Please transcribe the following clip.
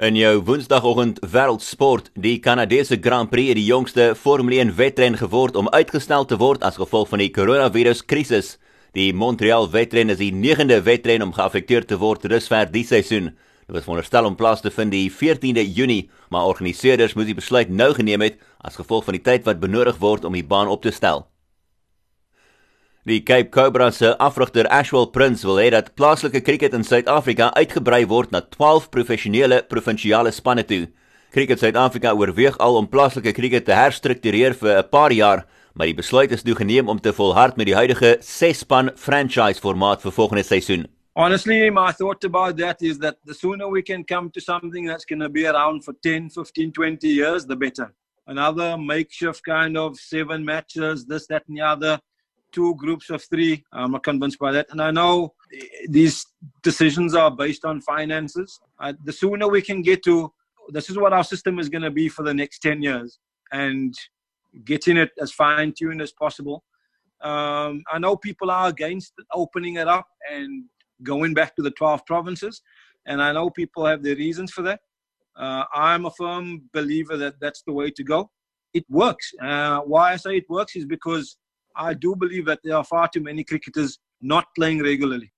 In jou Woensdagoggend wêreldsport, die Kanadese Grand Prix die jongste Formule 1 wedren geword om uitgestel te word as gevolg van die koronaviruskrisis. Die Montreal wedren is die 9de wedren om geaffekteer te word dusver die seisoen. Dit was veronderstel om plaas te vind die 14de Junie, maar organiseerders moes die besluit nou geneem het as gevolg van die tyd wat benodig word om die baan op te stel. Die Cape Cobra se afrigter Ashwell Prince wil hê dat plaaslike cricket in Suid-Afrika uitgebrei word na 12 professionele provinsiale spanne toe. Cricket Suid-Afrika oorweeg al om plaaslike cricket te herstruktureer vir 'n paar jaar, maar die besluit is toe geneem om te volhard met die huidige 6-span franchise formaat vir volgende seisoen. Honestly, my thought about that is that the sooner we can come to something that's going to be around for 10, 15, 20 years, the better. Another makeshift kind of seven matches, this, that, and the other. Two groups of three. I'm not convinced by that. And I know these decisions are based on finances. Uh, the sooner we can get to this is what our system is going to be for the next 10 years and getting it as fine tuned as possible. Um, I know people are against opening it up and going back to the 12 provinces. And I know people have their reasons for that. Uh, I'm a firm believer that that's the way to go. It works. Uh, why I say it works is because I do believe that there are far too many cricketers not playing regularly.